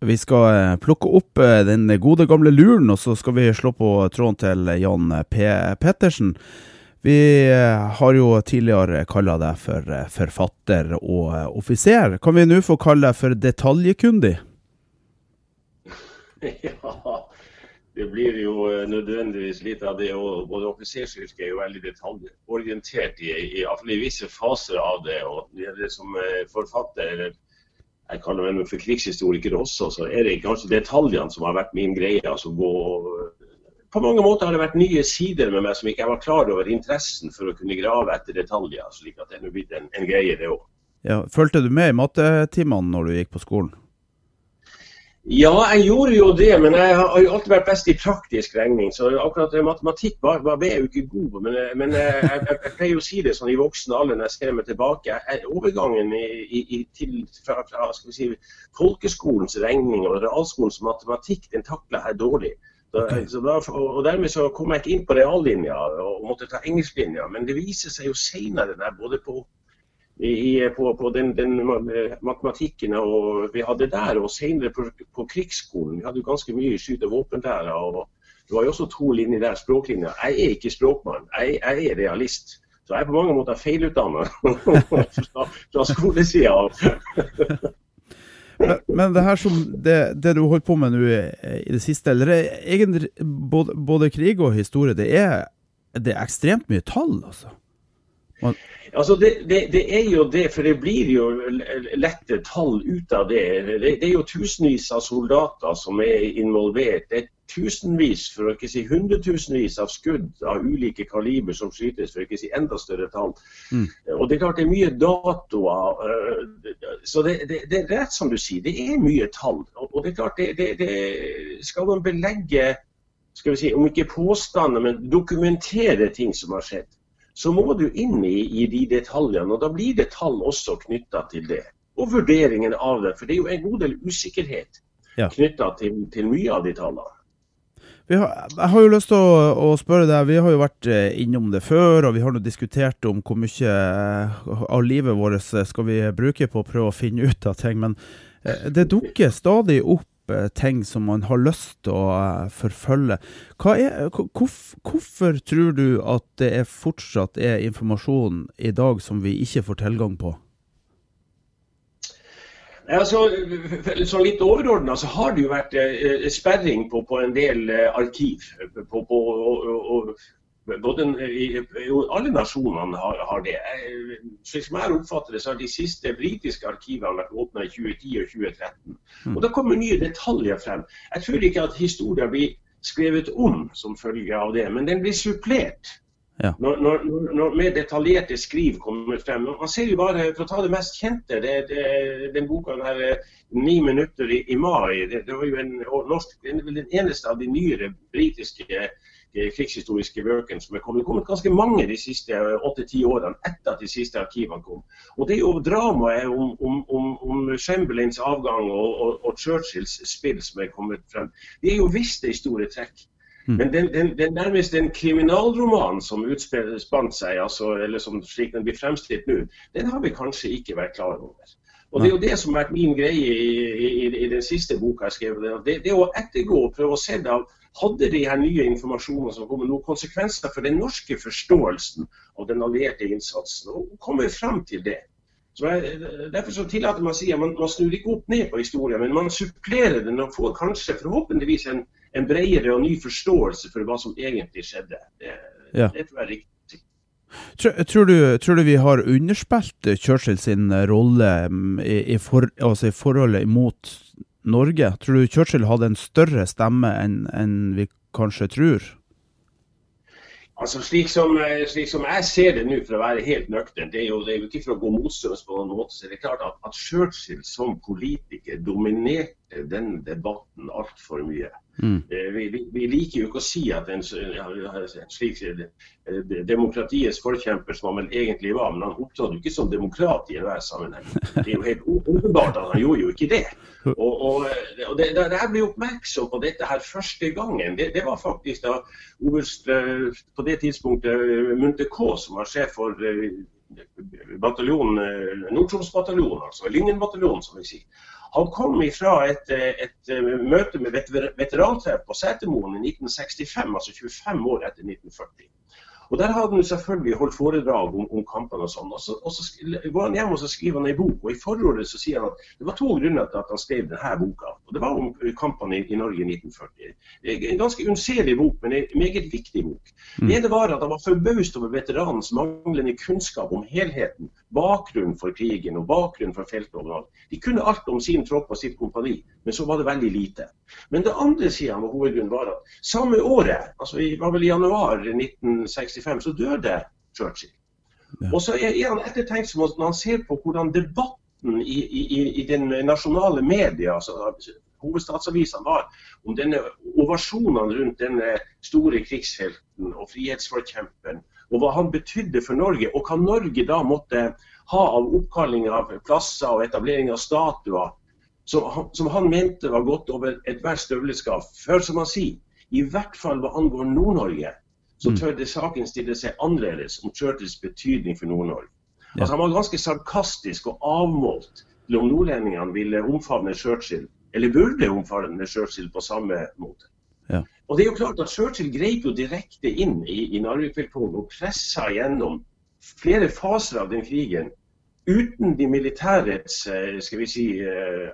Vi skal eh, plukke opp eh, den gode gamle luren, og så skal vi slå på tråden til Jan P. Pettersen. Vi eh, har jo tidligere kalla deg for forfatter og offiser. Kan vi nå få kalle deg for detaljkundig? Ja, det blir jo eh, nødvendigvis litt av det. og Både offisersyrket er jo veldig detaljorientert, i, i, i, visse faser av det. og det Som eh, forfatter, eller jeg kaller meg for krigshistoriker også, så er det kanskje detaljene som har vært min greie. altså på mange måter har det vært nye sider med meg som ikke jeg var klar over interessen for å kunne grave etter detaljer. slik at det er blitt en, en greie, det òg. Ja, Fulgte du med i mattetimene når du gikk på skolen? Ja, jeg gjorde jo det, men jeg har jo alltid vært best i praktisk regning. Så akkurat matematikk var, var jeg jo ikke god på. Men, men jeg, jeg, jeg, pleier å si det sånn i voksen alder når jeg ser meg tilbake. Jeg, overgangen i, i, til, fra, fra si, folkeskolens regning og realskolens matematikk, den takla jeg dårlig. Så da, og Dermed så kom jeg ikke inn på reallinja og måtte ta engelsklinja. Men det viser seg jo senere, både på i, på, på den, den, matematikken vi hadde der, og senere på, på krigsskolen. Vi hadde jo ganske mye skyte- og våpenlære. og Det var jo også to linjer der, språklinjer. Jeg er ikke språkmann, jeg, jeg er realist. Så jeg er på mange måter feilutdannet fra, fra skolesida av. men, men, det her som det, det du holder på med nå i, det siste, eller egentlig både, både, krig og historie, det er, det er ekstremt mye tall, altså? Man Altså det, det, det, er jo det, for det blir jo lette tall ut av det. det. det. er jo tusenvis av soldater som er involvert. Det er tusenvis, for å ikke si hundretusenvis av skudd av ulike kaliber som skytes, for å ikke si enda større tall. Mm. Og Det er klart det er mye datoer. Øh, så det, er rett som du sier, det er mye tall. Og det er klart det, skal man belegge skal vi si, om ikke påstander, men dokumentere ting som har skjedd så må du inn i, i, de detaljene. og Da blir det tall også knytta til det. Og vurderingen av det. For det er jo en god del usikkerhet ja. knytta til, til, mye av de tallene. Har, jeg har jo lyst til å, å, spørre deg, Vi har jo vært eh, innom det før, og vi har nå diskutert om hvor mye eh, av livet vårt skal vi bruke på å prøve å finne ut av ting. Men eh, det dukker stadig opp Eh, ting som man har lyst til å eh, forfølge. Er, hvorfor, hvorfor tror du at det er fortsatt er informasjon i dag som vi ikke får tilgang på? Altså, så litt overordna så har det jo vært eh, sperring på, på en del eh, arkiv. På, på, og, og, både, i, alle nasjonene har, har det. Slik som jeg oppfatter det, så har de siste britiske arkivene vært åpna i 2010 og 2013. Mm. Og Da kommer nye detaljer frem. Jeg tror ikke at historien blir skrevet om som følge av det, men den blir supplert. Ja. Når, når, når, mer detaljerte skriv kommer frem. Man ser jo bare, For å ta det mest kjente, det, det, den boka der, 'Ni minutter i, i mai'. Det, det, var jo en norsk, den eneste av de nyere britiske krigshistoriske bøkene som er kommet. Det kommet ganske mange de siste åtte-ti årene etter at de siste arkivene kom. Og Det er jo dramaet om, om, om, om Chamberlains avgang og, og, og, Churchills spill som er kommet frem. De er jo visst i store trekk. Mm. Men den, den, den nærmest den kriminalromanen som utspant seg, altså, eller som slik den blir fremstilt nå, den har vi kanskje ikke vært klar over. Og Det er jo det som har vært min greie i, i, i den siste boka jeg skrev. Det, det å ettergå og prøve å se det av hadde de her nye informasjonene som kommer noen konsekvenser for den norske forståelsen av den allierte innsatsen, og kommer frem til det. Så jeg, derfor så tillater man å si at man, man, snur ikke opp ned på historien, men man supplerer den og får kanskje forhåpentligvis en, en bredere og ny forståelse for hva som egentlig skjedde. Det, ja. det tror jeg er riktig. Tror, tror, du, tror, du, vi har underspilt Churchill sin rolle mm, i, i, for, altså i forholdet mot Norge? Tror du Churchill hadde en større stemme enn en vi kanskje tror? Altså, slik som, eh, slik som, jeg ser det nå, for å være helt nøktern, det, det, er jo ikke for å gå motstrøms på noen måte, så det er klart at, at Churchill som politiker dominerte den debatten altfor mye. Mm. Eh, vi, vi, vi, liker jo ikke å si at en, en slik eh, demokratiets forkjemper som han vel egentlig var, men han opptrådte ikke som demokrat i enhver sammenheng. Det er jo helt åpenbart at han gjorde jo ikke det. Og, og, og det, Da jeg ble oppmerksom på dette her første gangen, det, det var faktisk da oberst på det tidspunktet Munte K, som var sjef for bataljon, Nord-Troms-bataljonen, altså Lyngen-bataljonen, som vi sier. Han kom fra et, et, møte med veterantreff på Setermoen i 1965, altså 25 år etter 1940. Og Der hadde han selvfølgelig holdt foredrag om, om kampene og sånn. Og så, og så, går han hjem og så skriver han ei bok. og I forordet så sier han at det var to grunner til at han skrev denne boka. og Det var om kampene i, i Norge i 1940. En ganske unnselig bok, men en meget viktig bok. Mm. Det ene var at han var forbaust over veteranens manglende kunnskap om helheten, bakgrunnen for krigen og bakgrunnen for feltoverhold. De kunne alt om sin tropp og sitt kompani, men så var det veldig lite. Men det andre sier han, og hovedgrunnen var at samme året, altså i, var vel i januar 1965 1965 så døde Churchill. Ja. Og så er han ettertenksom når han ser på hvordan debatten i, i, i den nasjonale media, altså hovedstadsavisene, var om denne ovasjonene rundt denne store krigshelten og frihetsforkjemperen, og hva han betydde for Norge, og hva Norge da måtte ha av oppkalling av plasser og etablering av statuer, som, som han mente var gått over ethvert støvleskap. For som han sier, i hvert fall hva angår Nord-Norge, så mm. tørde saken stille seg annerledes om Churchills betydning for Nord-Norge. Altså, han var ganske sarkastisk og avmålt til om nordlendingene ville omfavne Churchill, eller burde omfavne Churchill på samme måte. Ja. Og det er jo klart at Churchill greip jo direkte inn i, i Narvik-felttoget og pressa gjennom flere faser av den krigen uten de militærets eh, skal vi si, eh,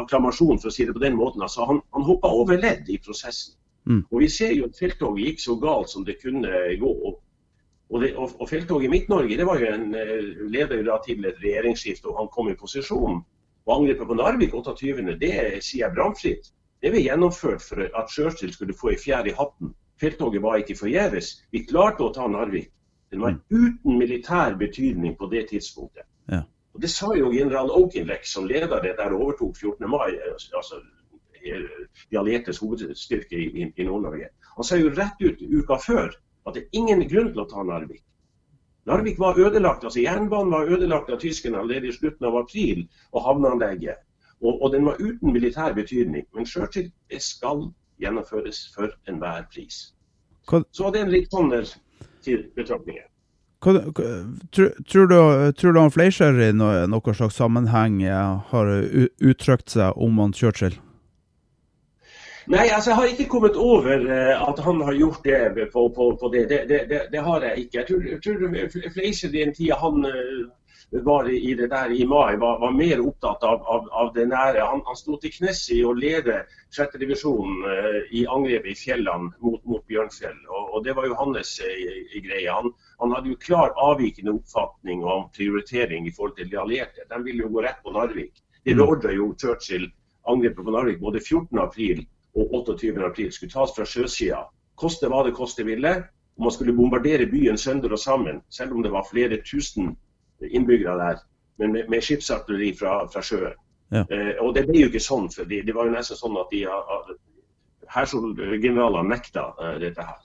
akklamasjon, for å si det på den måten. Altså, han, han hoppa over ledd i prosessen. Mm. Og Vi ser jo at felttoget gikk så galt som det kunne gå. Og, det, og, og Felttoget i Midt-Norge det var jo en uh, leder da til et regjeringsskifte, og han kom i posisjon. Og Angrepet på Narvik 28., det sier jeg bramfritt. Det ble gjennomført for at Sjørstil skulle få ei fjær i hatten. Felttoget var ikke forgjeves. Vi klarte å ta Narvik. Den var mm. uten militær betydning på det tidspunktet. Ja. Og Det sa jo general Okenleck, som leder det der overtok 14. mai. altså de alliertes hovedstyrke i, i Nord-Norge. Han sa jo rett ut uka før at det er ingen grunn til å ta Narvik. Narvik var ødelagt, altså Jernbanen var ødelagt av tyskerne allerede i slutten av april, og havneanlegget. Og, og, den var uten militær betydning. Men Churchill skal gjennomføres for enhver pris. Så det er en litt sånn til betraktninger. Tror, tror, du, tror du han Fleischer i noen noe slags sammenheng har uttrykt seg om han Churchill? Nei, altså jeg har ikke kommet over uh, at han har gjort det på, på, på det. Det, det, det. det, har jeg ikke. Jeg tror, jeg tror Fleischer den tida han uh, var i det der i mai, var, var mer opptatt av, av, av, det nære. Han, han sto til knes i å lede 6. divisjon uh, i angrepet i fjellene mot, mot Bjørnfjell. Og, og, Det var jo hans greie. Han, han, hadde jo klar avvikende oppfatning om prioritering i forhold til de allierte. De ville jo gå rett på Narvik. De mm. beordra jo Churchill angrepet på Narvik både 14. og 28. april skulle tas fra sjøsida. Koste hva det koste ville. Og man skulle bombardere byen sønder og sammen, selv om det var flere tusen innbyggere der. Men med, med skipsartilleri fra, fra sjøen. Ja. Eh, og det ble jo ikke sånn, for det, det var jo nesten sånn at de hærgeneralene nekta eh, dette her.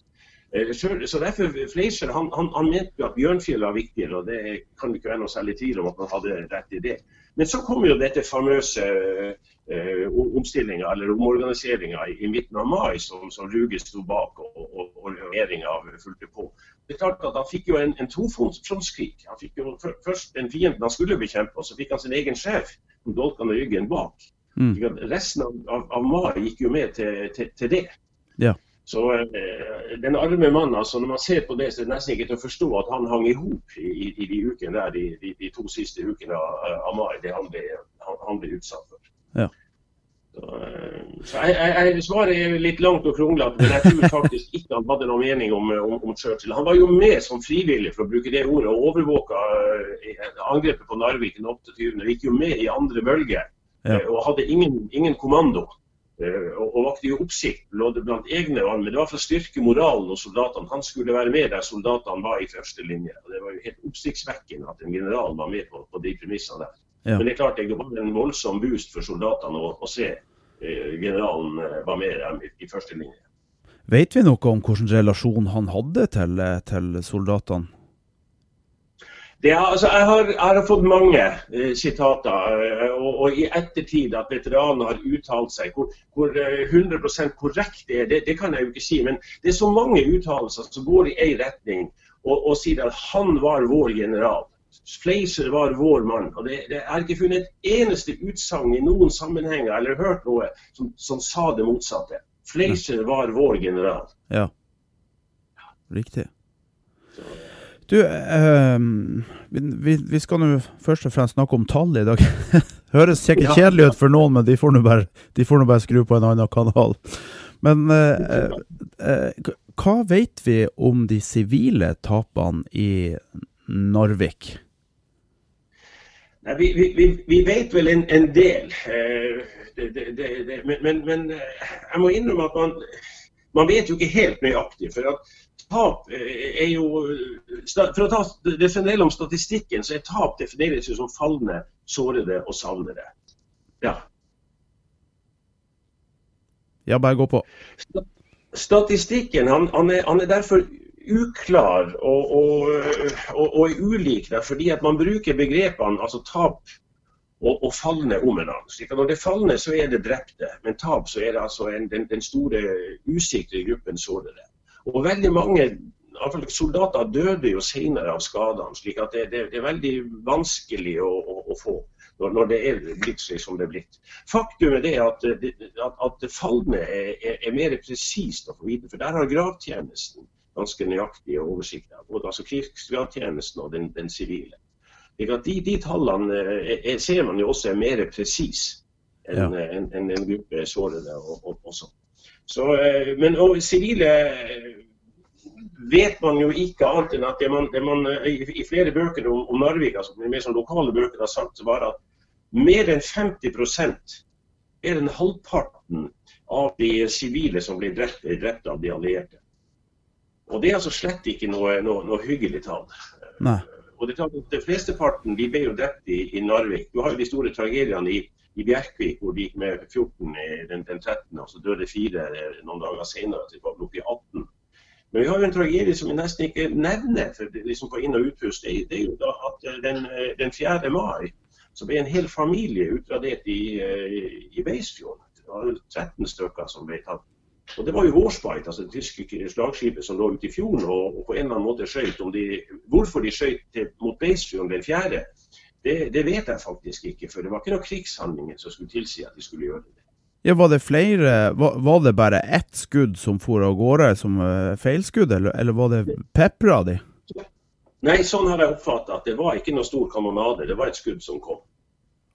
Eh, så derfor Fleischer han, han, han mente jo at Bjørnfjell var viktigere, og det kan det ikke være noe særlig tvil om at han hadde rett i det. Men så kom jo dette famøse eh, omstillinga eller omorganiseringa i, midten av mai, som, som Ruge sto bak og, og, og regjeringa fulgte på. Det er klart at Han fikk jo en, en tofrontskrig. Han fikk jo først den fienden han skulle bekjempe, og så fikk han sin egen sjef som dolka med ryggen bak. Mm. Resten av, av, av, mai gikk jo med til, til, til det. Ja. Så eh, den arme mannen, altså når man ser på det, så er det nesten ikke til å forstå at han hang i hop i, i, de ukene der, de, de, de, to siste ukene av, av mai, det han ble, han, han ble utsatt for. Ja. Så, eh, så jeg, jeg, Svaret er litt langt og kronglete, men jeg tror faktisk ikke han hadde noen mening om, om, om, Churchill. Han var jo med som frivillig, for å bruke det ordet, og overvåka eh, angrepet på Narvik den 28. Gikk jo med i andre bølge ja. og hadde ingen, ingen kommando. Uh, og, vakte jo oppsikt blant egne men det var for å styrke moralen hos soldatene. Han skulle være med der soldatene var i første linje. og Det var jo helt oppsiktsvekkende at en general var med på, på de premissene der. Ja. Men det er klart det var en voldsom boost for soldatene å, å se uh, generalen uh, var med dem i, i første linje. Vet vi noe om hvilken relasjon han hadde til, til soldatene? Er, altså, jeg, har, jeg, har, fått mange uh, sitater, eh, og, og, i ettertid at veteraner har uttalt seg. Hvor, hvor 100 eh, korrekt det er, det, det, kan jeg jo ikke si. Men det er så mange uttalelser som går i én retning og, og, sier at han var vår general. Fleiser var vår mann. og det, det er ikke funnet et eneste utsagn i noen sammenhenger eller hørt noe som, som sa det motsatte. Fleiser var vår general. Ja, riktig. Du, eh, vi, vi, skal nå først og fremst snakke om tall i dag. Høres sikkert kjedelig ut for noen, men de får nå bare, bare, skru på en annen kanal. Men eh, eh, hva vet vi om de sivile tapene i Narvik? Vi, vi, vi, vet vel en, en del. Det, det, det, men, men, men, eh, jeg må innrømme at man, man vet jo ikke helt nøyaktig. for at tap er jo For å ta det generelle om statistikken, så er tap defineres jo som falne, sårede og savnede. Ja. Ja, bare gå på. Statistikken han, han, er, han er, derfor uklar og, og, og, og ulik der, fordi at man bruker begrepene altså tap og, og falne om hverandre. Når det er falne, så er det drepte, men tap så er det altså en, den, den, store usikre gruppen sårede. Og veldig mange soldater døde jo senere av skadene, slik at det, det, det er veldig vanskelig å, å, å få når, når, det er blitt slik som det er blitt. Faktum er det at, at, at falne er, er, er, mer presist å få vite, for der har gravtjenesten ganske nøyaktig oversikt. Både altså krigsgravtjenesten og den sivile. De, de, tallene er, er, ser man jo også er mer presise enn ja. en, en, en, gruppe sårede og, og, og sånn. Så, men men sivile eh, vet man jo ikke annet enn at det man, det man eh, i, flere bøker om, om Narvik, altså mer sånn lokale bøker, har sagt, var at mer enn 50% mer enn halvparten av de sivile som blir drept, er drept av de allierte. Og Det er altså slett ikke noe, noe, noe hyggelig tall. Nei. Og det er klart at de Flesteparten de ble jo drept i, i Narvik. Du har jo de store tragediene i i Bjerkvik, hvor de gikk med 14 den, den 13., og så døde fire noen dager senere. Så de oppe i 18. Men vi har jo en tragedie som vi nesten ikke nevner for liksom på inn- og utpust. Det, det er jo da at eh, den, eh, den 4. mai så ble en hel familie utradert i, eh, i Beisfjorden. Det var 13 stykker som ble tatt. Og Det var jo Warspite, altså det tyske slagskipet som lå ute i fjorden og, og på en eller annen måte skjøt. Hvorfor de skjøt mot Beisfjorden den fjerde, det, det, vet jeg faktisk ikke, for det var ikke noen krigshandlinger som skulle tilsi at de skulle gjøre det. Ja, Var det flere, var, var det bare ett skudd som for av gårde som uh, feilskudd, eller, eller, var det pepra de? Nei, sånn har jeg oppfatta at det var ikke noe stor kanonade, det var et skudd som kom.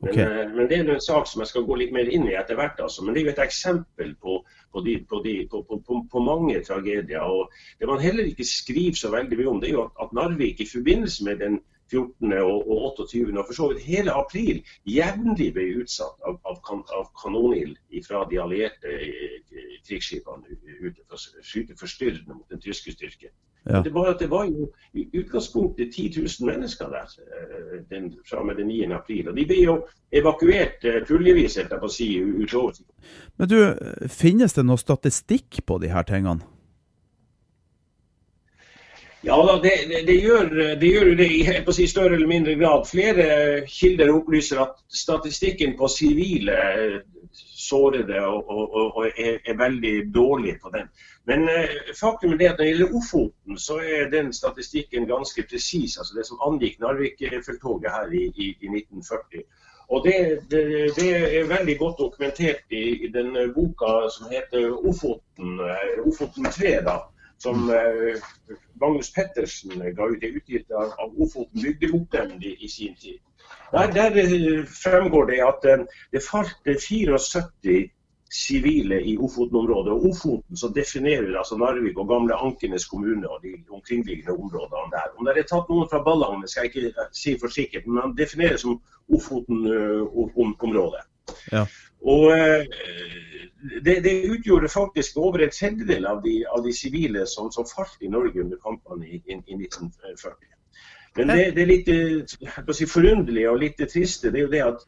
Okay. Men, men, det er en sak som jeg skal gå litt mer inn i etter hvert. Altså. Men det er jo et eksempel på, på, de, på, de, på, mange tragedier. og Det man heller ikke skriver så veldig mye om, det er jo at, at Narvik i forbindelse med den 14. og, 28. og for så vidt hele april jevnlig ble utsatt av, av, kan, av kanonild fra de allierte eh, krigsskipene ute for å skyte forstyrrende mot den tyske styrken. Ja. Det, var, det var jo i utgangspunktet 10 000 mennesker der eh, den, fra med den 9. april. og De ble jo evakuert uh, puljevis si, utover. Men du, Finnes det noe statistikk på de her tingene? Ja, det, det, det, gjør, det gjør det i si, større eller mindre grad. Flere kilder opplyser at statistikken på sivile sårede og, og, og er, er, veldig dårlig på den. Men eh, faktum er det at når det gjelder Ofoten, så er den statistikken ganske presis. Altså det som angikk Narvik-feltoget her i, i, i, 1940. Og det, det, det, er veldig godt dokumentert i, i den boka som heter Ofoten, eh, Ofoten 3. da, som eh, Magnus Pettersen ga ut. i utgitt av, av Ofoten bygdehotel i, i, sin tid. Der, der, eh, fremgår det at eh, det falt 74 sivile i Ofoten-området. Og Ofoten så definerer altså Narvik og gamle Ankenes kommune og de omkringliggende områdene der. Om det er tatt noen fra Ballangen, skal jeg ikke si for sikkert, men han definerer som Ofoten-området. Ja. Og det, det, utgjorde faktisk over en tredjedel av de, av de sivile som, som, falt i Norge under kampene i, i, i 1940. Men det, det litt si, forunderlige og litt triste det er jo det at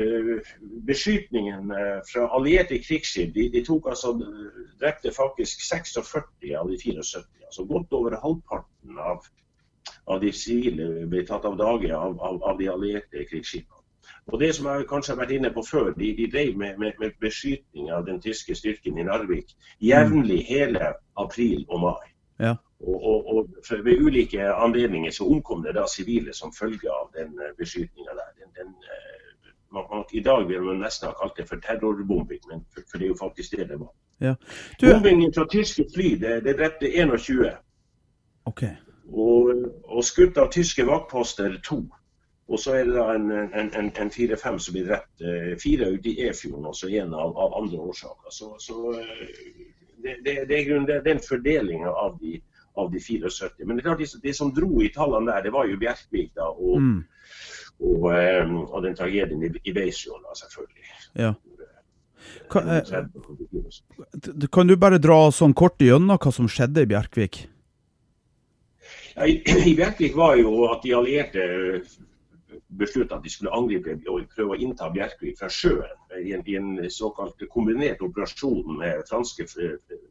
uh, beskytningen fra allierte krigsskip de, de, tok altså, drepte faktisk 46 av de 74. Altså godt over halvparten av, av de sivile ble tatt av dage av, av, av de allierte krigsskipene. Og det som jeg kanskje har vært inne på før, De, de drev med, med, med, beskytning av den tyske styrken i Narvik jevnlig hele april og mai. Ja. Og, og, og, Ved ulike anledninger så omkom det da sivile som følge av den eh, beskytninga der. Den, den, eh, man, man, I dag vil man nesten ha kalt det for terrorbombing, men for, for det er jo faktisk det det var. Ja. Du... Bombingen fra tyske fly det, det drepte 21. Okay. Og, og skutt av tyske vaktposter to. Og så er det da en, en, en, en fire-fem som blir drept. Eh, fire ute i Efjorden, også en av, av, andre årsaker. Så, så det, det, det, er grunnen, det er den fordelinga av, de, av de 74. Men det er klart, de, de, som dro i tallene der, det var jo Bjerkvik da, og, mm. og, um, og, den tragedien i, i Beisfjorden, selvfølgelig. Ja. Kan, eh, kan, du bare dra sånn kort gjennom hva som skjedde i Bjerkvik? Ja, i, I Bjerkvik var jo at de allierte besluttet at de skulle angripe og prøve å innta Bjerkvik fra sjøen i en, i en såkalt kombinert operasjon med franske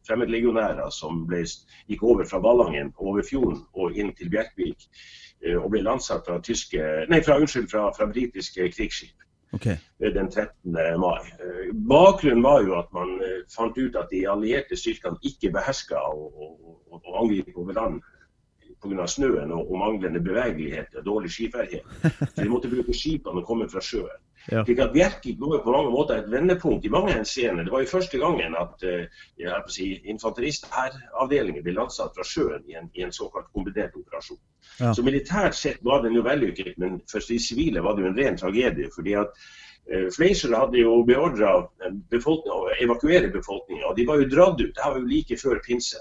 fremmedlegionærer som ble, gikk over fra Ballangen over fjorden og inn til Bjerkvik eh, og ble landsatt fra, tyske, nei, fra, unnskyld, fra, fra britiske krigsskip. Okay. Eh, den 13. mai. Eh, bakgrunnen var jo at man fant ut at de allierte styrkene ikke beherska å angripe over land pga. snøen og, og, manglende bevegelighet og dårlig skiferdighet. Så de måtte bruke skipene og komme fra sjøen. Ja. Slik at Bjerkvik var på mange måter et vendepunkt i mange henseender. Det var jo første gangen at uh, si, infanterist-hæravdelingen ble landsatt fra sjøen i en, i en såkalt kombinert operasjon. Ja. Så militært sett var den jo vellykket, men for de sivile var det jo en ren tragedie. fordi at uh, Fleischer hadde jo beordra å evakuere befolkninga, og de var jo dratt ut. Det var jo like før pinse.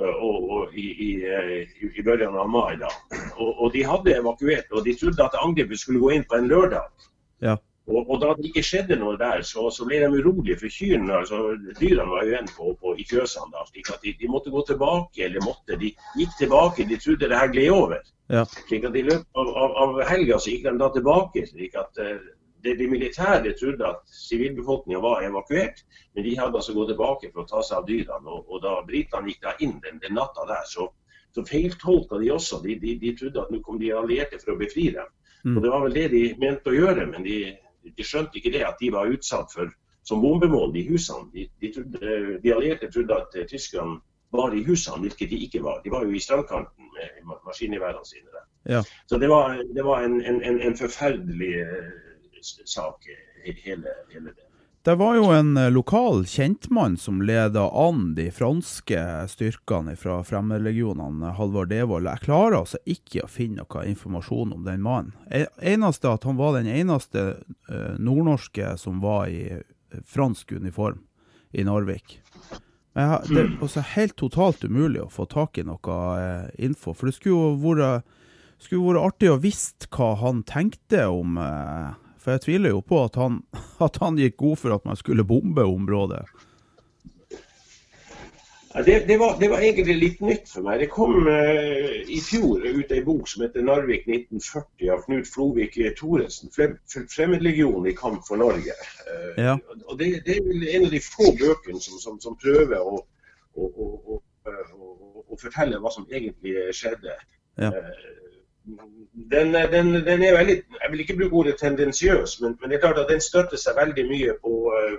Eh, og, og i, i, eh, i, begynnelsen av mai. da. Og, og, de hadde evakuert, og de trodde at angrepet skulle gå inn på en lørdag. Ja. Og, og, da det ikke skjedde noe der, så, så ble de urolige for kyrne. altså Dyrene var jo igjen på, på, i fjøsene. da, slik at de, de, måtte gå tilbake, eller måtte, de gikk tilbake. De trodde det her gled over. Ja. slik at I løpet av, av, av helga gikk de da tilbake. slik at uh, det, de militære trodde at sivilbefolkninga var evakuert, men de hadde altså gått tilbake for å ta seg av dyrene. Og, og da britene gikk da inn den, den natta der, så, så feiltolka de også. De, de, de, trodde at nå kom de allierte for å befri dem. Mm. Og Det var vel det de mente å gjøre, men de, de skjønte ikke det at de var utsatt for som bombemål, i husene. De, de, trodde, de allierte trodde at uh, tyskerne var i husene, hvilket de ikke var. De var jo i strandkanten med maskingeværene sine. der. Ja. Så det var, det var en, en, en, forferdelig uh, sak, hele, hele det. Det var jo en eh, lokal kjentmann som leda an de franske styrkene fra fremmedlegionene, Halvard Devold. Jeg klarer altså ikke å finne noe informasjon om den mannen. Eneste at han var den eneste uh, nordnorske som var i eh, fransk uniform i Narvik. Men det er også helt totalt umulig å få tak i noe info. For det skulle jo vært, skulle vært artig å visst hva han tenkte om uh, for jeg tviler jo på at han, at han gikk god for at man skulle bombe området. Ja, det, det, var, det, var, egentlig litt nytt for meg. Det kom uh, i fjor ut ei bok som heter 'Narvik 1940' av Knut Flovik Thoresen. 'Fremmedlegionen i kamp for Norge'. Uh, ja. og det, det, er en av de få bøkene som, som, som prøver å, å, å, å, fortelle hva som egentlig skjedde. Ja. Uh, den, den, den, er veldig Jeg vil ikke bruke ordet tendensiøs, men, men, det er klart at den støtter seg veldig mye på uh,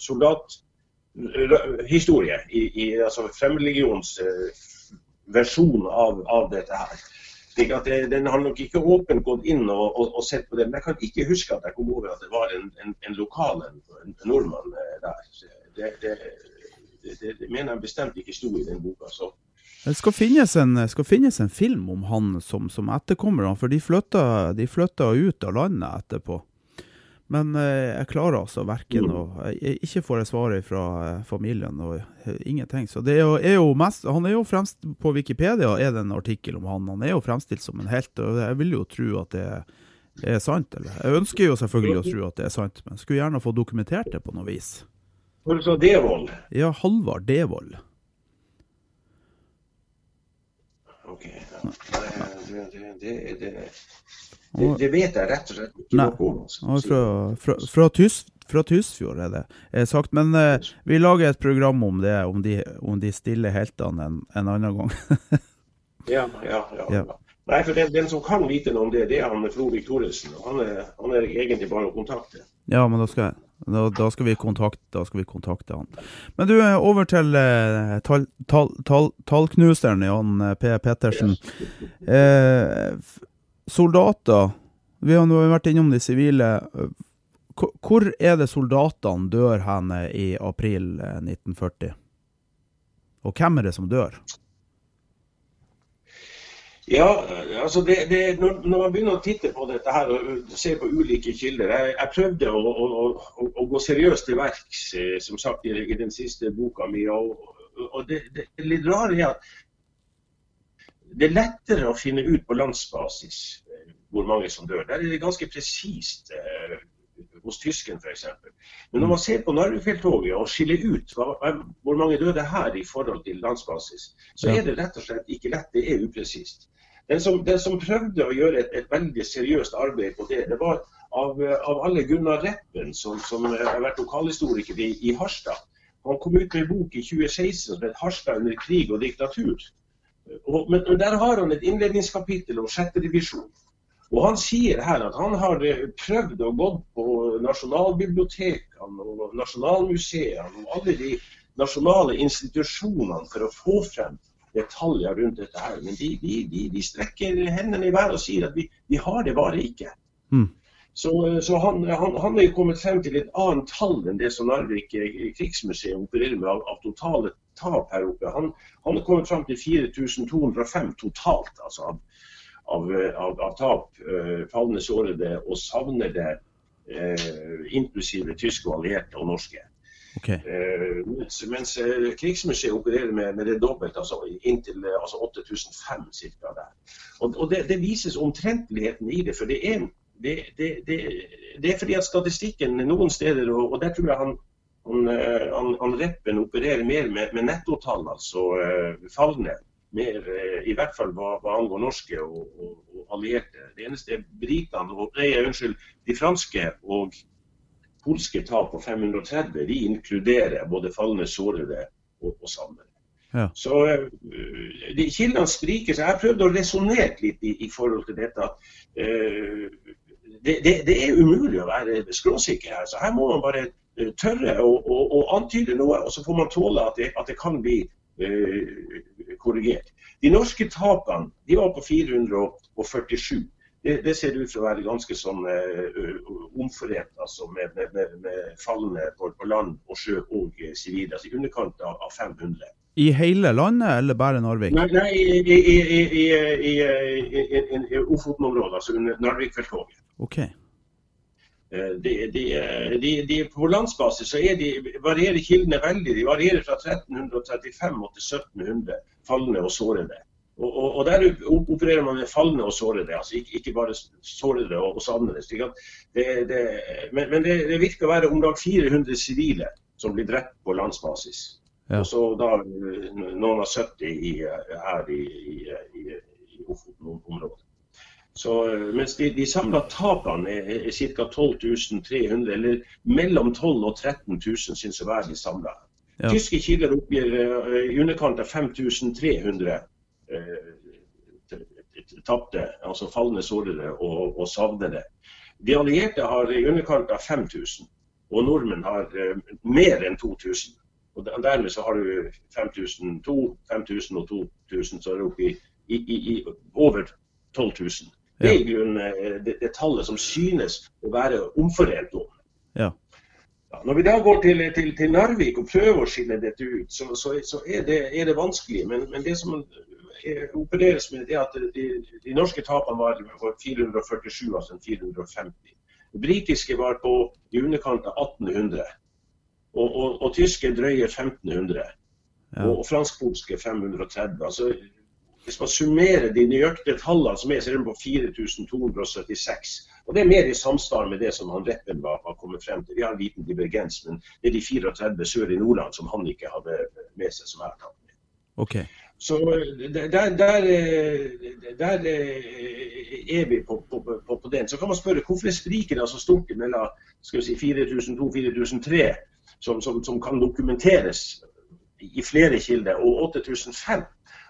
soldathistorie i, i altså fremmedlegionens uh, versjon av, av, dette her. Det, Den har nok ikke åpent gått inn og, og, og, sett på det. Men jeg kan ikke huske at jeg kom over at det var en, en, en lokal en, nordmann uh, der. Det, det, det, mener jeg bestemt ikke sto i den boka. så det skal finnes en, skal finnes en film om han som, som etterkommer han, for de flytta, de flytta ut av landet etterpå. Men eh, jeg klarer altså verken å Ikke får jeg svaret fra eh, familien og eh, ingenting. Så det er jo, er jo, mest Han er jo fremst På Wikipedia er det en artikkel om han. Han er jo fremstilt som en helt, og jeg vil jo tro at det er sant. Eller? Jeg ønsker jo selvfølgelig å tro at det er sant, men skulle gjerne få dokumentert det på noe vis. Altså Devold? Ja, Halvard Devold. OK. Det, det, det, det, vet jeg rett og slett ikke noe om. Altså. Fra, fra, fra, Tys, fra Tysfjord er det er sagt. Men eh, vi lager et program om det, om de, om de stille heltene en, en annen gang. ja, ja, ja, ja. Nei, for den, den, som kan vite noe om det, det er han Flo Thoresen. Han, han, er egentlig bare å kontakte. Ja, men da skal, da, da skal, vi, kontakte, da skal vi kontakte han. Men du, eh, over til eh, tallknuseren tal, Jan eh, P. Pettersen. Eh, soldater, vi har nå vært innom de sivile. Hvor er det soldatene dør hen i april 1940? Og hvem er det som dør? Ja, altså det, det, når, når, man begynner å titte på dette her og se på ulike kilder Jeg, jeg prøvde å, å, å, å, gå seriøst til verks eh, som sagt, i, i den siste boka mi. Og, og det, det, litt rare er at det er lettere å finne ut på landsbasis eh, hvor mange som dør. Der er det ganske presist eh, hos tysken f.eks. Men når man ser på Narvik-felttoget og skiller ut hva, hvor mange døde her i forhold til landsbasis, så er det rett og slett ikke lett. Det er upresist. Den som, den som, prøvde å gjøre et, et, veldig seriøst arbeid på det, det var av, av alle Gunnar Reppen, som, som har vært lokalhistoriker i, i, Harstad. Han kom ut med en bok i 2016 som het 'Harstad under krig og diktatur'. Og, men Der har han et innledningskapittel om sjette divisjon. Og Han sier her at han har eh, prøvd å gå på nasjonalbibliotekene og nasjonalmuseene og alle de nasjonale institusjonene for å få frem detaljer rundt dette her. Men de, de, de, de strekker hendene i været og sier at vi, vi har det bare ikke. Mm. Så, så han, han, han, er kommet frem til et annet tall enn det som Narvik krigsmuseum opererer med av, av totale tap her oppe. Han, han er kommet frem til 4205 totalt altså av, av, av, av tap. Uh, falne, sårede og savnede, uh, inklusive tyske og allierte og norske. Okay. Uh, mens, mens uh, Krigsmuseet opererer med, med det dobbelte, altså inntil uh, altså 8500 ca. Og, og det, det, vises omtrentligheten i det. For det er, det, det, er fordi at statistikken noen steder, og, og der tror jeg han, han, han, han Reppen opererer mer med, med nettotall, altså falne. Mer, I hvert fall hva, hva angår norske og, og, og, allierte. Det eneste er britene, og, nei, unnskyld, de franske og polske tap på 530 de inkluderer både falne, sårede og, og savnede. Ja. Så uh, de Kildene spriker. så Jeg har prøvd å resonnere litt i, i, forhold til dette. at uh, det, det, det, er umulig å være skråsikker her. så Her må man bare uh, tørre å, å, å, antyde noe, og så får man tåle at det, at det kan bli korrigert. De norske tapene de var på 447 det, det, ser ut til å være ganske sånn uh, omforent altså med, med, med, med falne på, på, land og sjø og sivile. Altså I underkant av, av 500. I hele landet, eller bare Narvik? Nei, nei i, i, i, i, i Ofoten-området, altså under Narvik-felttoget. Okay. De, de, de, de, på landsbasis så de, varierer kildene veldig. De varierer fra 1335 til 1700 fallende og sårede. Og, og, og, Der opererer man med falne og sårede, altså ikke, ikke bare sårede og, og savnede. Det, det, men, men det, det, virker å være om lag 400 sivile som blir drept på landsbasis. Ja. Og så da noen av 70 i, her i, i, i Ofoten-området. Så, mens de, de samla tapene er, er ca. 12 300, eller mellom 12 000 og 13 000 syns å være de samla. Ja. Tyske kilder oppgir uh, i underkant av 5300 Eh, tapte, altså falne, sårede og, og savnede. De allierte har i underkant av 5000, og nordmenn har uh, mer enn 2000. Og Dermed så har du 5002, 5000 og 2000, så er det oppe i, i, i, over 12 000. Det er i grunnen uh, det, det, tallet som synes å være omforent om. Ja. Ja, når vi da går til, til, til, Narvik og prøver å skille dette ut, så, så, så er, det, er, det, vanskelig. Men, men det som opereres med, det at de, de norske tapene var 447, altså 450. Det britiske var på i underkant av 1800. Og, og, og tyske drøye 1500. Ja. Og, og fransk-polske 530. Altså, hvis man summerer de nøyaktige tallene som er, så er de på 4276. Og Det er mer i samsvar med det som han Reppen var, var kommet frem til. Vi har en liten divergens, men det er de 34 sør i Nordland som han ikke hadde med seg, som jeg har tatt med. Okay. Så der, der, der, er vi på, på, på, på, den. Så kan man spørre hvorfor er spriket så stort mellom si, 4002-4003, som, som, som, kan dokumenteres i flere kilder, og 8005.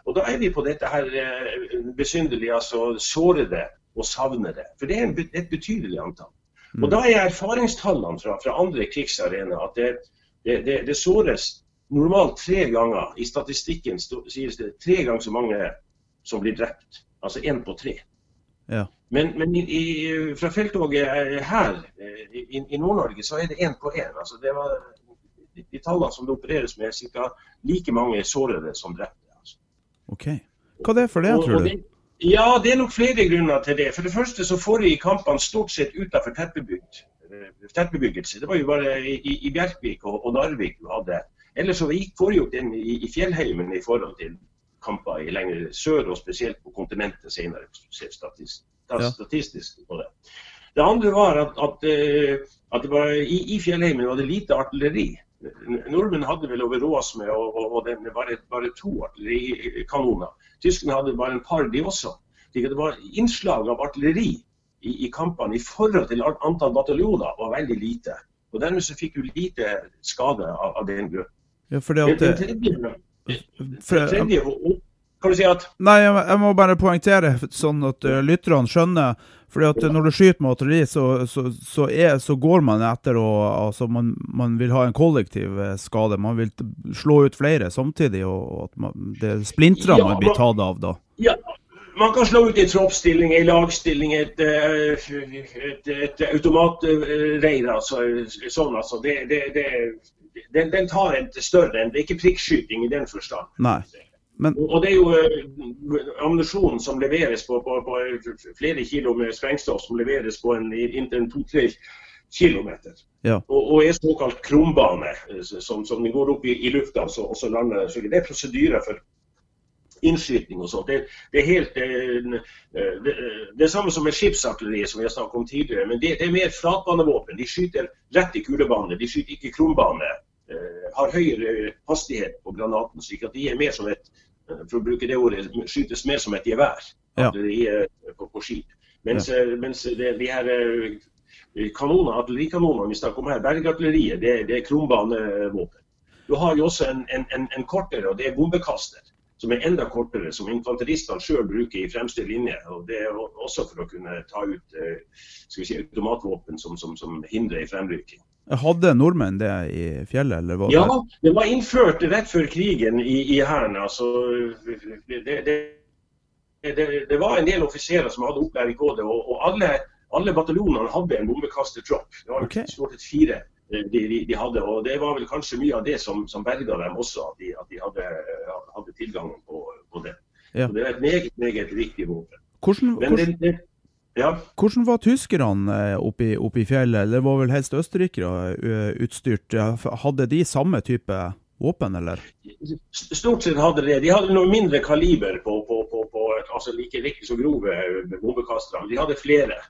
Og Da er vi på dette her eh, besynderlige, altså sårede og savnede. For det er en, et betydelig antall. Mm. Og Da er erfaringstallene fra, fra andre krigsarenaer at det, det, det, det såres normalt tre ganger. I statistikken sies det tre ganger så mange som blir drept. Altså én på tre. Ja. Men, men i, fra feltoget her i, i Nord-Norge så er det én på én. Altså det var de tallene som det opereres med, er ca. like mange sårede som drepte. Altså. Ok. Hva er det for det, og, tror du? Det, ja, det er nok flere grunner til det. For det første så foregikk kampene stort sett utenfor tettbebygd tettbebyggelse. Det var jo bare i, i Bjerkvik og, og Narvik du hadde Ellers så foregikk den i, i fjellheimen i forhold til kamper i lengre sør, og spesielt på kontinentet senere. Statistisk, statistisk på det. Det andre var at, at, at det var, i, i, fjellheimen var det lite artilleri. Nordmenn hadde vel over med og, og, og den, bare, bare, to artillerikanoner. Tyskerne hadde bare en par, de også. Det var innslag av artilleri i, i kampene i forhold til antall bataljoner var veldig lite. Og Dermed så fikk du lite skade av, av den grunn. Ja, for det at for, tredje, kan du si at Nei, jeg, må bare poengtere, sånn at uh, lytterne skjønner. fordi at Når du skyter med artilleri, så, så, så, så, går man etter å altså man, man, vil ha en kollektiv eh, skade. Man vil slå ut flere samtidig, og at man, det er splintrene man blir tatt av da. Ja, man kan slå ut i troppsstilling, i lagstilling, et, et, et, et automatreir. Altså, sånn, altså. Det, det, det, den, den, tar en større enn Det er ikke prikkskyting i den forstand. Nei. Men... Og det er jo ammunisjonen ammunisjon som leveres på, på, på, flere kilo med sprengstoff som leveres på en, inntil to-tre kilometer. Ja. Og, og, er såkalt krumbane, eh, som, som går opp i, i lufta og så lander. Så det er prosedyrer for innskyting og sånt. Det, det, er helt det, det, det samme som med skipsartilleri, som vi har snakket om tidligere. Men det, det er mer flatbanevåpen. De skyter rett i kulebane, de skyter ikke krumbane. Uh, har høyere hastighet på granaten, slik at de er mer som et eh, for å bruke det ordet, skytes mer som et gevær ja. på, på, skip. Mens, ja. mens de, her kanoner, artillerikanonene vi snakker om her, bergartilleriet, det, det er krumbanevåpen. Du har jo også en, en, en, en kortere, og det er bombekaster som er enda kortere, som infanteristene sjøl bruker i fremste linje. og Det er også for å kunne ta ut eh, si, automatvåpen som, som, som hindrer i fremrykking. Hadde nordmenn det i fjellet? eller var det... Ja, det var innført rett før krigen i, i Hæren. Altså, det, det, det, det, var en del offiserer som hadde opplæring på det. og, og alle, alle bataljonene hadde en bombekastertropp. Det var okay. stort sett fire de, de, de, hadde. Og det var vel kanskje mye av det som, som berga dem også, at de, at de hadde, tilgangen på, på det. Ja. Det er et meget, meget viktig våpen. Hvordan, hvordan, det, ja. hvordan var tyskerne eh, oppe i, oppe i fjellet? Det var vel helst østerrikere eh, utstyrt. Hadde de samme type våpen, eller? Stort sett hadde de det. De hadde noe mindre kaliber på, på, på, på altså like, riktig så grove bombekastere. De hadde flere.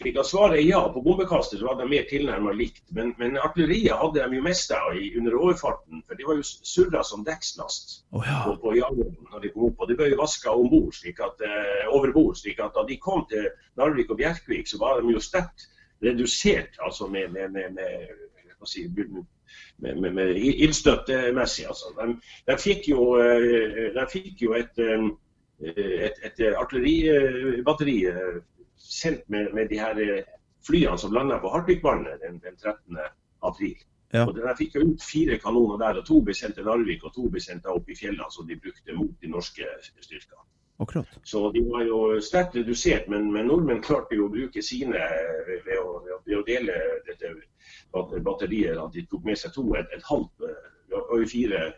Slik at Svaret er ja. På bombekastet var de mer tilnærmet likt. Men, men, artilleriet hadde de jo mista under overfarten. For de var jo surra som dekkslast oh, ja. på, på når de kom opp. Og de ble jo vaska om bord, slik at, eh, over bord. slik at da de kom til Narvik og Bjerkvik, så var de jo sterkt redusert altså med, med, med, med si, med, med, med ildstøttemessig. Altså. De, de, fikk jo, eh, de fikk jo et, eh, et, et artilleribatteri sendt med, med, de her eh, flyene som landa på Hartvigvannet den, den 13. april. Ja. Og Der fikk jeg ut fire kanoner der, og to ble sendt til Narvik og to ble sendt opp i fjellene som de brukte mot de norske styrkene. Akkurat. Så de var jo sterkt redusert, men, men nordmenn klarte jo å bruke sine ved å, ved å dele dette batteriet. At de tok med seg to, et, et halvt og eh, fire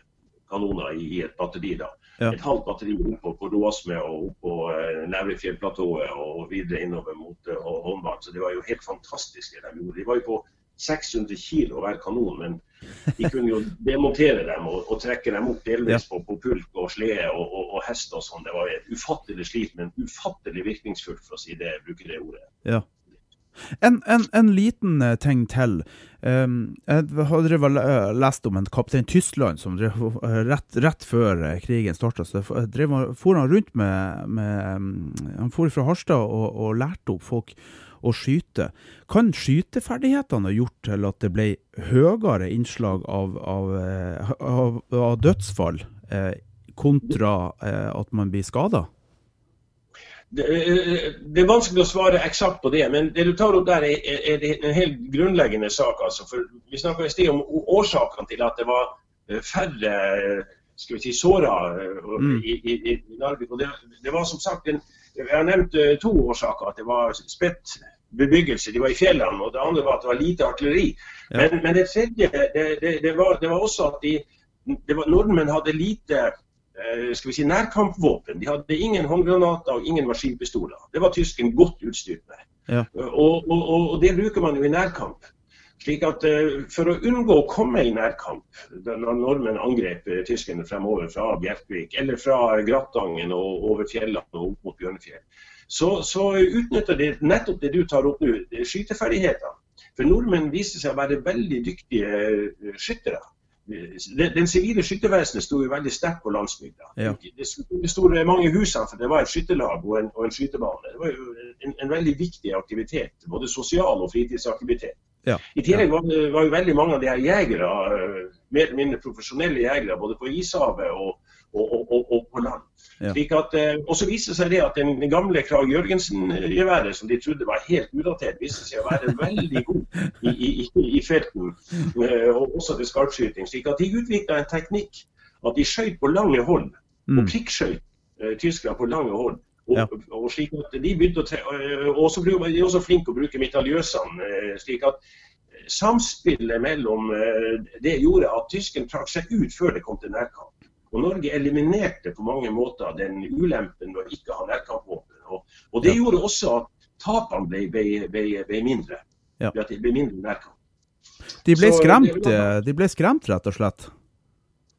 kanoner i, i et batteri. da ja. et halvt batteri oppå på Råsme og oppå uh, Nevrefjellplatået og videre innover mot Holmbanen. Holmbarn. Så det var jo helt fantastisk det de gjorde. De var jo på 600 kilo hver kanon. Men de kunne jo demontere dem og, og trekke dem opp delvis på, på pulk og slede og, og, og hest og sånn. Det var et ufattelig slit, men ufattelig virkningsfullt, for å si det, bruke det ordet. Ja. En, en, en, liten eh, ting til. Um, jeg hadde eh, lest om en kaptein Tyskland som drev, eh, rett, rett, før krigen starta. Så for han rundt med, med mm, Han for fra Harstad og, og lærte opp folk å skyte. Kan skyteferdighetene ha gjort til at det ble høyere innslag av, av, av, av dødsfall eh, kontra eh, at man blir skada? Det, eh, det, er vanskelig å svare eksakt på det, men det du tar opp der er, er en helt grunnleggende sak. Altså. For vi snakka i sted om årsakene til at det var eh, færre skal vi si, såra mm. i, i, i, Narvik. Og det, det, var som sagt en, Jeg har nevnt to årsaker. At det var spett bebyggelse, de var i fjellene. Og det andre var at det var lite artilleri. Ja. Men, men, det tredje det, det, var, var, også at de, nordmenn hadde lite eh, skal vi si, nærkampvåpen. De hadde ingen håndgranater og ingen maskinpistoler. Det var tysken godt utstyrt med. Ja. Og, og, og, det bruker man jo i nærkamp. Slik at uh, For å unngå å komme i nærkamp når nordmenn angrep uh, tyskerne fremover fra Bjerkvik eller fra Grattangen og over fjellene og opp mot Bjørnfjell, så, så utnytter de nettopp det du tar opp nå, skyteferdighetene. For nordmenn viser seg å være veldig dyktige eh, Den sivile skyttervesenet sto jo veldig sterkt på landsbygda. Ja. Det sto mange husene, for det var et skytterlag og en, og en skytebane. Det var jo en, en, veldig viktig aktivitet, både sosial og fritidsaktivitet. Ja. I tillegg var, det, var jo veldig mange av de her jegere, eh, mer eller mindre profesjonelle jegere, både på ishavet og, og, og, og på land. Ja. At, eh, og så viser det seg det at den gamle Krag Jørgensen-geværet, som de trodde var helt udatert, viste seg å være veldig god i, i, i felten, eh, og også til skarpskyting. Slik at de utvikla en teknikk at de skjøt på lange hold, og mm. prikkskjøt uh, tyskere på lange hold. Og, ja. og, slik at de begynte å og så var de også flinke å bruke mitraljøsene. slik at Samspillet mellom det gjorde at tyskerne trakk seg ut før det kom til nærkamp. Og Norge eliminerte på mange måter den ulempen å ikke ha nærkampvåpen. Og, og, det ja. gjorde også at tapene ble, ble, ble, ble mindre. Ja. At det ble mindre nærkamp. De ble, skremt, var, de ble skremt, rett og slett?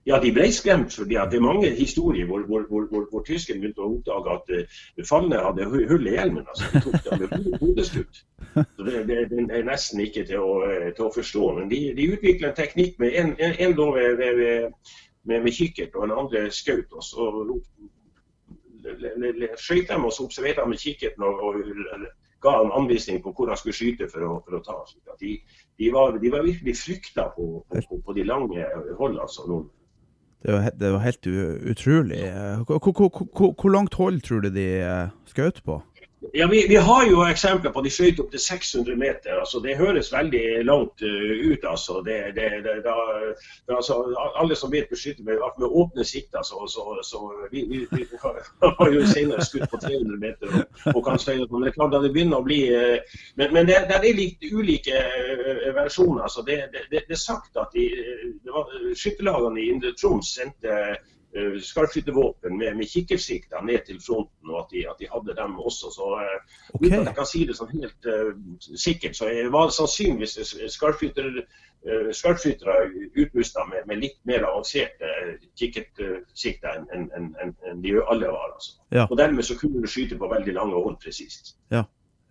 Ja, de ble skremt. fordi Det er mange historier hvor, hvor, hvor, hvor, hvor tyskerne begynte å oppdage at uh, fallene hadde hull i hjelmen. altså De tok dem med hodeskudd. Så det, det, det, er nesten ikke til å, eh, til å forstå. Men de, de utvikler en teknikk med en, en, en ved, ved med, med kikkert, og den andre skjøt. Og så skjøt dem, og så observerte med kikkerten og, og, ga en anvisning på hvor han skulle skyte for å, for å ta. De, de, var, de, var, virkelig frykta på, på, på, de lange hold. altså noen. Det var, det var helt utrolig. Hvor, hvor langt hold tror du de eh, skjøt på? Ja, vi, vi, har jo eksempler på de skjøt opp til 600 meter. altså Det høres veldig langt uh, ut. altså. Det, det, det, da, altså alle som vet beskytter med, med åpne sikter, så, så, så vi, vi, vi, har jo senere skutt på 300 meter. og, og men det er klart at det begynner å bli uh, Men, men det, det, er litt ulike uh, versjoner. altså Det, er sagt at de, det var, skytterlagene i Indre Troms sendte uh, skarpskyttervåpen med, med kikkertsikter ned til fronten, og at de, at de hadde dem også. Så uh, okay. uten at jeg kan si det sånn helt uh, sikkert, så var det sannsynligvis skarpskyttere uh, skarpskyttere utrusta med, med, litt mer avanserte kikkertsikter enn en, en, en de alle var. Altså. Ja. Og Dermed så kunne du skyte på veldig lange hold presist. Ja,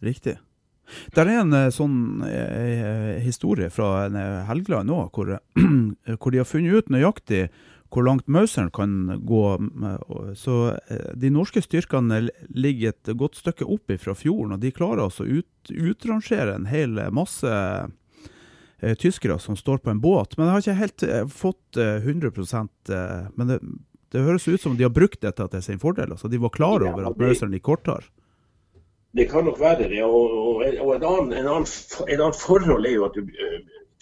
riktig. Det er en sånn eh, historie fra Helgeland nå, hvor, hvor, de har funnet ut nøyaktig hvor langt Mauseren kan gå. Så eh, De norske styrkene ligger et godt stykke opp fra fjorden, og de klarer altså å ut, utrangere en hel masse eh, tyskere som står på en båt. Men jeg har ikke helt eh, fått eh, 100 eh, Men det, det, høres ut som de har brukt dette til sin fordel. altså De var klar over at Mauseren gikk kortere. Det kan nok være det. Og, og, og et, annet, en annen, et annet forhold er jo at du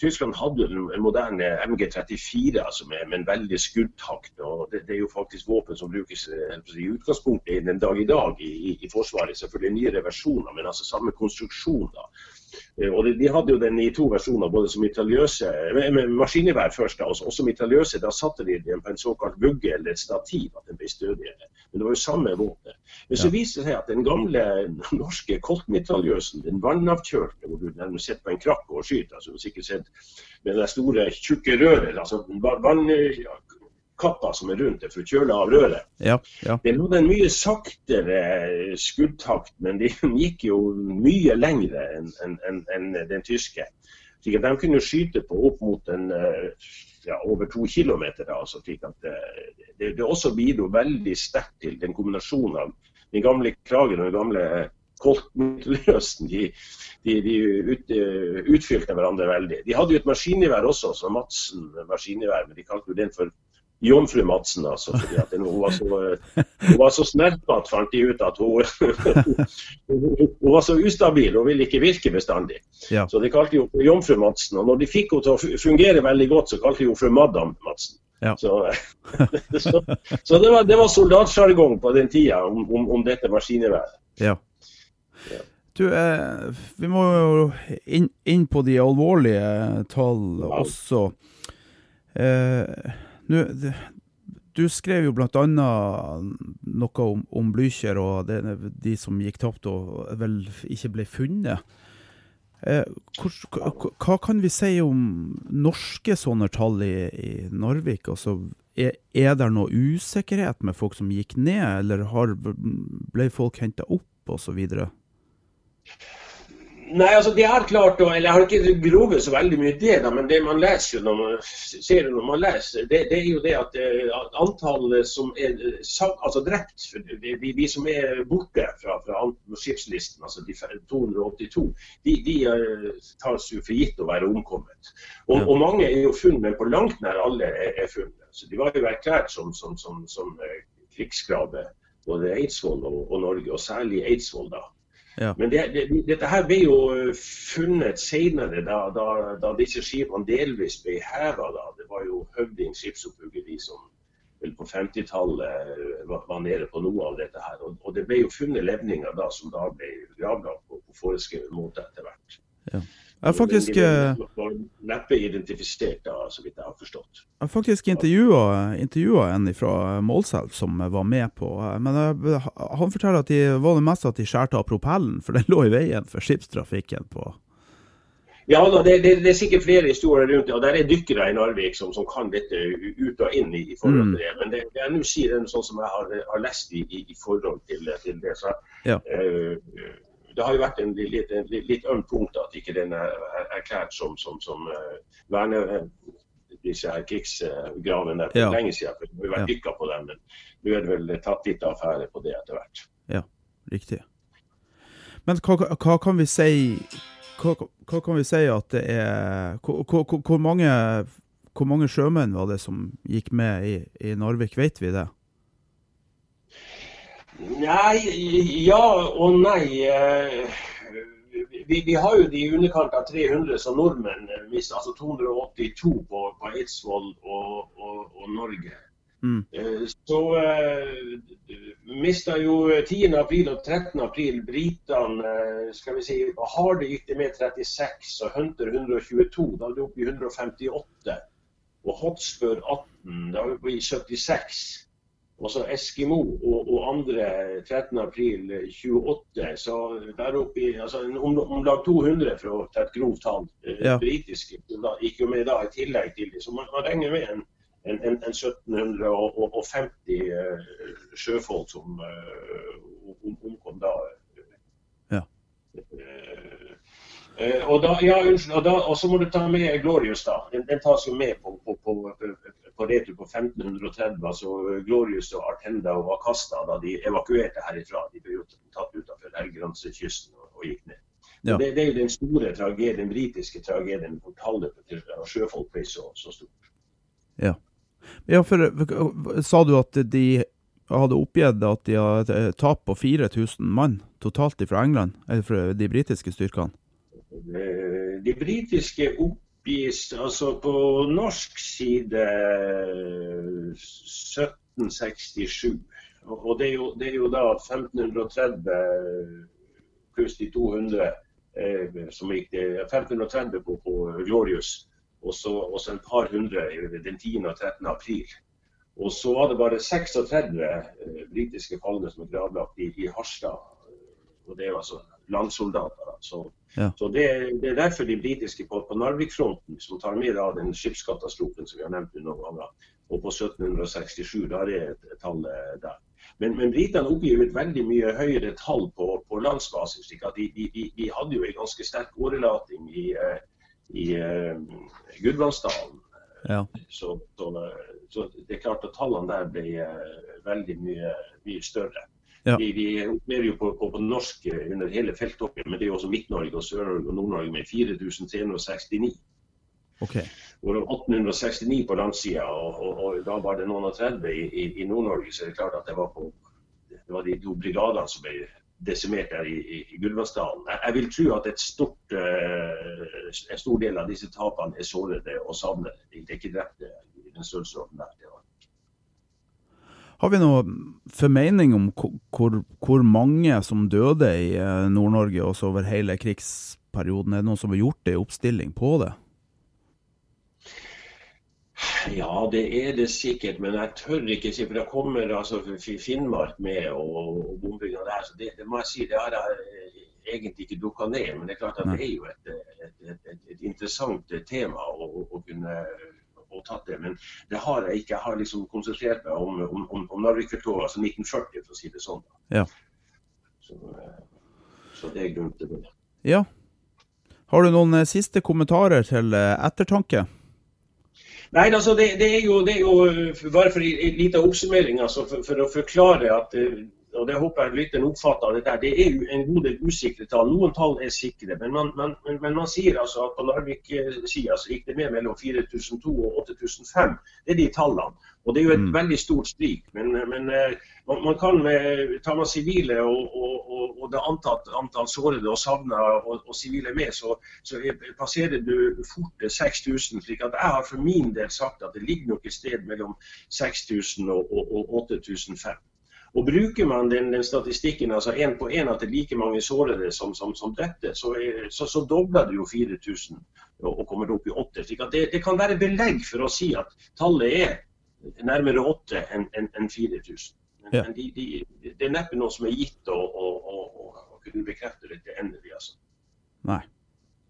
Tyskland hadde en moderne MG34 altså med, med, en veldig skuddtakt. og det, det, er jo faktisk våpen som brukes eh, i utgangspunktet den dag i dag i, i Forsvaret. Selvfølgelig nyere versjoner, men altså samme konstruksjon. da. Eh, og de, de, hadde jo den i to versjoner, både som mitraljøse, med, med maskingevær først, da, og også mitraljøse. Da satte de den på en såkalt vugge eller et stativ, at den ble stødigere. Men det var jo samme våpen. Men så Ja. viser det seg at den gamle norske koltmitraljøsen, den vannavkjørte, hvor du nærmest sitter på en krakk og skyter, altså du har sikkert sett med det store, tjukke røret, altså va- vannkappa som er rundt det for å kjøle av røret. Ja, ja. Det hadde en mye saktere skuddtakt, men de gikk jo mye lengre enn en, en, en den tyske. Slik at De kunne skyte på opp mot en, eh, ja, over to kilometer. Altså, slik at eh, det, det også bidro veldig sterkt til den kombinasjonen av den gamle kragen og den gamle koltmitraljøsen. De, de, de ut, eh, utfylte hverandre veldig. De hadde jo et maskingevær også, så Madsen maskingevær, men de kalte jo den for Jomfru Madsen, altså, fordi at hun var så, hun var så snerpete, fant de ut at hun, hun, hun var så ustabil og ville ikke virke bestandig. Ja. Så de kalte jo Jomfru Madsen. Og når de fikk henne til å fungere veldig godt, så kalte de henne for Madam Madsen. Ja. Så, så, så det var, det var soldatsjargong på den tida om, om, om dette maskingeværet. Ja. Du, eh, vi må jo inn, inn på de alvorlige tall Ja. også. Eh, nu, det- du skrev jo blant annet noe om, om Blücher og det, de som gikk tapt og vel ikke ble funnet. Eh, hva kan vi si om norske sånne tall i, i Narvik? Altså, er, er det noe usikkerhet med folk som gikk ned, eller har, ble folk henta opp osv.? Nei, altså det er klart eller Jeg har ikke grovet så veldig mye i det, da, men det man leser jo når man ser når man leser, det, det er jo det at eh, antallet som er eh, altså drept, for de, som er borte fra, fra skipslisten, altså de 282, de, de eh, tas jo for gitt å være omkommet. Og, og mange er jo funnet, men på langt nær alle er, er funnet. Så De var jo erklært som, som, som, som eh, krigsgrave, både Eidsvoll og, og Norge, og særlig Eidsvoll. da. Ja. Men det, det, dette her ble jo eh, funnet senere, da, da, da disse skipene delvis ble heva. Det var jo Høvding skipsoppbyggeri som vel på 50-tallet eh, var, var nede på noe av dette her. Og, og det ble jo funnet levninger da som da ble gravlagt på, på foreskrevet måte etter hvert. Jeg har faktisk, Men eh, var neppe identifisert da, så vidt jeg har forstått. jeg har faktisk intervjua, en fra Målselv som var med på eh, Men jeg, han forteller at de var det meste at de skjærte av propellen, for den lå i veien for skipstrafikken på Ja, da, det, det, det er sikkert flere historier rundt det. og Der er dykkere i Narvik som, som kan dette ut og inn i, i forhold til det. Men det, det jeg nå sier, er sånn som jeg har, har lest i, i, i forhold til, til det. Så, Ja. eh, det har jo vært en litt, litt, litt ømt punkt at ikke den er er erklært som, som, som uh, verne disse her krigsgravene for Ja. lenge siden. For det har vært vært Ja. på dem, men nå er det vel tatt litt affære på det etter hvert. Riktig. Men hva, hva kan vi si hva, hva kan vi si at det er hvor, hvor, hvor, mange, hvor mange sjømenn var det som gikk med i, i Narvik, vet vi det? Nei, ja og nei. eh, Vi, vi har jo de i underkant av 300 som nordmenn mista, altså 282 på, på Eidsvoll og, og, og Norge. Mm. Eh, Så uh, mista jo 10. april og 13. april britene eh, skal vi si, Harde gikk det med 36 og Hunter 122. Da er det oppe i 158. Og Hotspur 18, da er vi oppe i 76. Og så Eskimo og, og andre 13. april 28. Så der oppe i altså om, om lag 200 for å ta et grovt tall. eh, Ja. Britiske gikk jo med da i tillegg til dem, Så man, man regner med en, en, en, en 1750 uh, sjøfolk som uh, om- omkom da. Ja. Eh, og, da, ja, unnskyld, og, så må du ta med Glorious, da. Den, den tas jo med på, på, på, på, på retur på 1530. altså Glorious og Artenda og Acasta da de evakuerte herifra. De ble jo tatt utenfor Helgelandskysten og, og gikk ned. Ja. Det, det er jo den store tragedien, den britiske tragedien hvor tallet på sjøfolk ble så, så stort. Ja, for sa du at de hadde oppgitt at de et tap på 4000 mann totalt fra England, eller fra de britiske styrkene? Eh, De britiske oppgis altså på norsk side eh, 1767. Og det er jo, det er jo da 1530 pluss de 200 eh, som gikk det, 1530 på, på Glorious. Og så, og så par hundre den 10. og 13. april. Og så var det bare 36 britiske falne som er gravlagt i, i Harstad. Og det er altså landsoldater. Så, ja. så det, det, er derfor de britiske på, på Narvik-fronten, som tar med av den skipskatastrofen som vi har nevnt noen ganger, og på 1767, da er det tallet der. Men, men britene oppgir et veldig mye høyere tall på, på landsbasis. slik at de, de, de, hadde jo en ganske sterk årelating i, eh, i uh, Gudbrandsdalen. Ja. Så, så, så, det er klart at tallene der ble veldig mye, mye større. Ja. Vi, vi opererer jo på, på, på, norsk under hele felttoppen, men det er jo også Midt-Norge og Sør-Norge og Nord-Norge med 4369. Okay. Hvor 1869 på landsida, og, og, og, da var det noen og 30 i, i, i Nord-Norge. Så er det klart at det var, på, det var de to brigadene som ble desimert der i, i, i Gudbrandsdalen. Jeg, jeg, vil tro at et stort, uh, en stor del av disse tapene er sårede og savnede. Det er ikke drepte i den størrelsesorden der. Har vi noen formening om hvor, hvor, mange som døde i eh, Nord-Norge også over hele krigsperioden? Er det noen som har gjort det i oppstilling på det? Ja, det er det sikkert, men jeg tør ikke si, for det kommer altså Finnmark med og, og der. så det, det, må jeg si, det har jeg eh, egentlig ikke dukka ned. Men det er klart at det er jo et, et, et, et interessant tema å, å kunne å tatt det. Men det har jeg ikke. Jeg har liksom konsentrert meg om, om, om, om Narvik-felttoget, altså 1940, for å si det sånn. Ja. Så, eh, så, det er grunnen til det. Ja. Har du noen eh, siste kommentarer til ettertanke? Nei, altså det, det, er jo, det, er jo, bare for en liten oppsummering altså for, for, å forklare at eh, og det håper jeg lytteren oppfatter, det, der, det er jo en god del usikre tall. Noen tall er sikre, men man, man, men man sier altså at på Narvik-sida så gikk det med mellom 4002 og 8005. Det er de tallene. Og Det er jo et mm. veldig stort sprik. Men, men eh, man, man, kan med, tar man sivile og, og, og, og, det antatt antall sårede og savna og sivile med, så, så passerer du fort 6000. slik at Jeg har for min del sagt at det ligger nok et sted mellom 6000 og, og 8005. Og Bruker man den, den statistikken altså én på én at det er like mange sårede som, som, som dette, så, er, så, så, dobler det jo 4000 og, og kommer opp i 8. Det, det, kan være belegg for å si at tallet er nærmere 8 enn en, en 4000. Men, ja. men de, de, det er neppe noe som er gitt å, å, å, å kunne bekrefte dette endelig. Altså. Nei.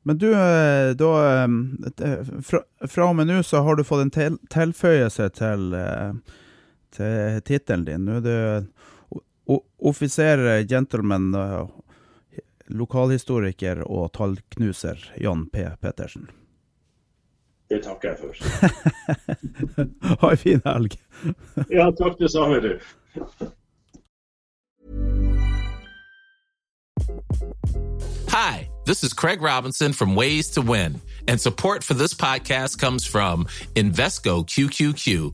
Men du, eh, da eh, Fra, fra og med nå så har du fått en tilføyelse til eh, til tittelen din. Nå er du offiser, gentleman, lokalhistoriker og tallknuser Jan P. Pettersen. Det takker jeg for. ha en fin helg. ja, takk det samme, du. Hi, this is Craig Robinson from Ways to Win, and support for this podcast comes from Invesco QQQ